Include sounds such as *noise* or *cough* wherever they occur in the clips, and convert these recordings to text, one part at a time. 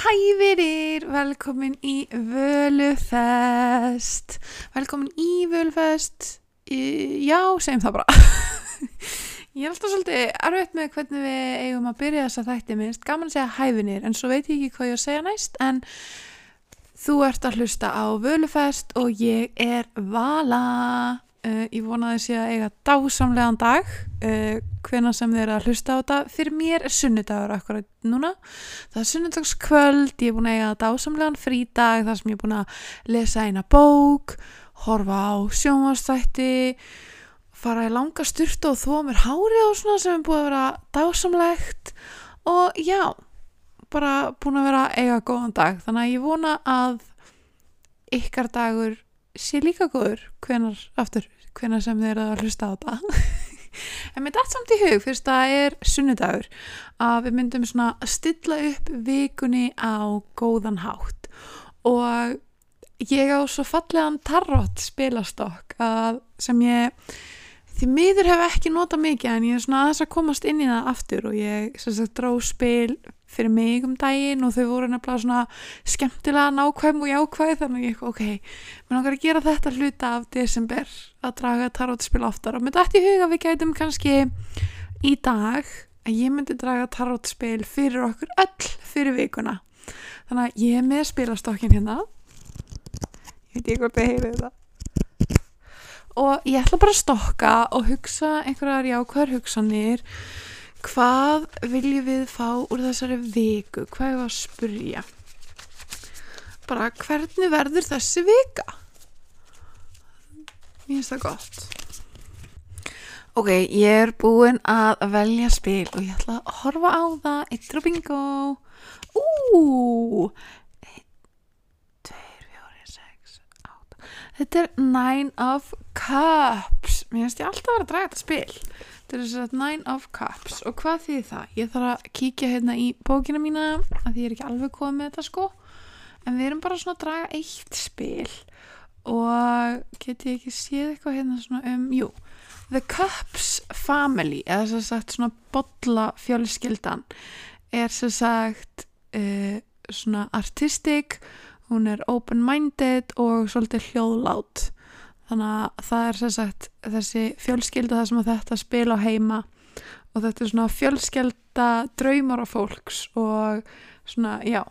Hæ vinir, velkomin í Völufest. Velkomin í Völufest. Já, segjum það bara. *laughs* Ég er alltaf svolítið erfitt með hvernig við eigum að byrja þessa þætti. Minnst Gaman að segja hæ vinir, en svo veit ég ekki hvað ég að segja næst En þú ert að hlusta á Völufest og ég er Vala uh, Ég vonaði sé að eiga dásamlegan dag. Uh, Hvena sem þið eru að hlusta á þetta. Fyrir mér er sunnudagur akkurat núna. Það er sunnudagskvöld, ég er búin að eiga dásamlegan frídag þar sem ég er búin að lesa eina bók, horfa á sjónvastætti, fara í langa styrtu og þóa mér hárið og svona sem er búin að vera dásamlegt. Og já, bara búin að vera eiga góðan dag, þannig að ég vona að ykkar dagur sé líka góður hvenar, aftur, hvenar sem þið eru að hlusta á þetta. *laughs* En mér dætt samt í hug fyrst að það er sunnudagur að við myndum svona stilla upp vikunni á góðan hátt og ég á svo fallegan tarot spilastokk að sem ég því miður hef ekki notað mikið en ég er svona aðeins að komast inn í það aftur og ég dró spil fyrir mig um daginn og þau voru nefnilega svona skemmtilega nákvæm og jákvæð þannig að ég, ok, mér langar að gera þetta hluta af desember að draga tarotspil oftar. Og mér dætti í huga við gætum kannski í dag að ég myndi draga tarotspil fyrir okkur öll fyrir vikuna. Þannig að ég er með spilastokkin hérna. Ég veit ekki hvort þið heyrið þetta og ég ætla bara að stokka og hugsa einhverjar jákvæðar hugsanir hvað viljum við fá úr þessari viku? Hvað er að spyrja? Bara hvernig verður þessi vika? Mér finnst það gott. Ok, ég er búin að velja spil og ég ætla að horfa á það. Eittur og bingo. Ú! 1, 2, 4, 6, 8 þetta er Nine of Cups mér finnst ég alltaf að vera að draga þetta spil. Þetta er þess að Nine of Cups. Og hvað þýðir það? Ég þarf að kíkja hérna í bókina mína að ég er ekki alveg komið með þetta sko. En við erum bara svona að draga eitt spil. Og get ég ekki séð eitthvað hérna svona um, jú The Cups Family eða sem sagt svona bolla fjölskyldan er sem sagt uh, svona artistic. Hún er open-minded og svolítið hljóðlát þannig að það er sem sagt þessi fjölskylda það sem að þetta spila á heima og þetta er svona fjölskylda draumar á fólks og svona, já.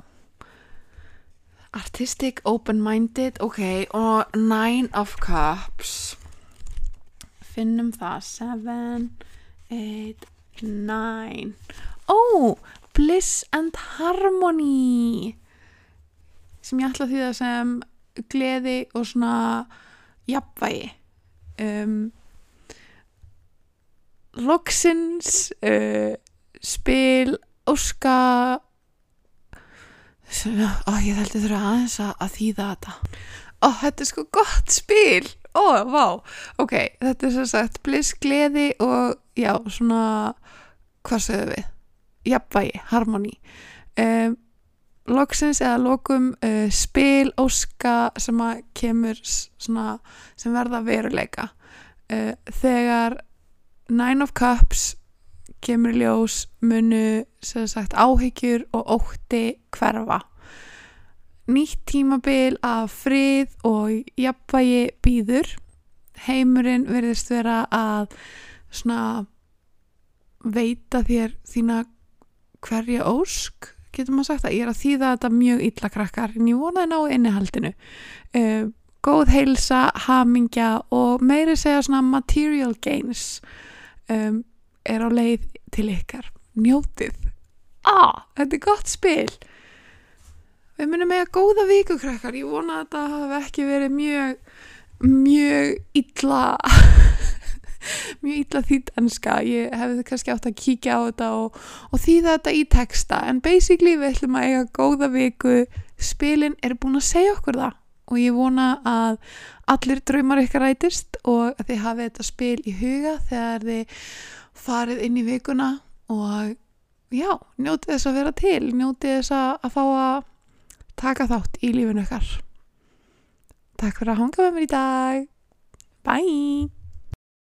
Artistic, open-minded ok, og nine of cups. Finnum það seven, eight nine. Oh, bliss and harmony. Sem ég ætla því það sem gleði og svona jafnvægi. Um, loksins uh, spil óska ó, ég þeldi þurfa aðeins að, að þýða þetta. Ó, þetta er sko gott spil. Ó, vá, ok þetta er svo sagt bliss, gleði og já, svona hvað segðum við? Jafnvægi, harmoni um, loksins eða lokum uh, spil óska sem að kemur svona, sem verða veruleika. Uh, þegar Nine of Cups kemur ljós munu sagt áhyggjur og ótti hverfa. Nýtt tímabil af frið og jafnvægi býður heimurinn verðist vera að svona veita þér þína hverja ósk getur maður sagt að ég er að þýða þetta mjög illa krakkar en ég vonaði ná innihaldinu. Uh, góð heilsa, hamingja og meiri segja svona material gains um, er á leið til ykkar. Njótið. Ah, þetta er gott spil. Við munum með að góða viku krakkar. Ég vona að þetta hafi ekki verið mjög mjög illa *laughs* *laughs* mjög illa þýtt enska. Ég hefði kannski átt að kíkja á þetta og, og þýða þetta í texta. En basically við ætlum að eiga góða viku. Spilin er búin að segja okkur það. Og ég vona að allir draumar ykkar rætist og að þið hafið þetta spil í huga þegar þið farið inn í vikuna. Og já, njótið þess að vera til. Njótið þess að fá að taka þátt í lífinu ykkar. Takk fyrir að hanga með mér í dag. Bye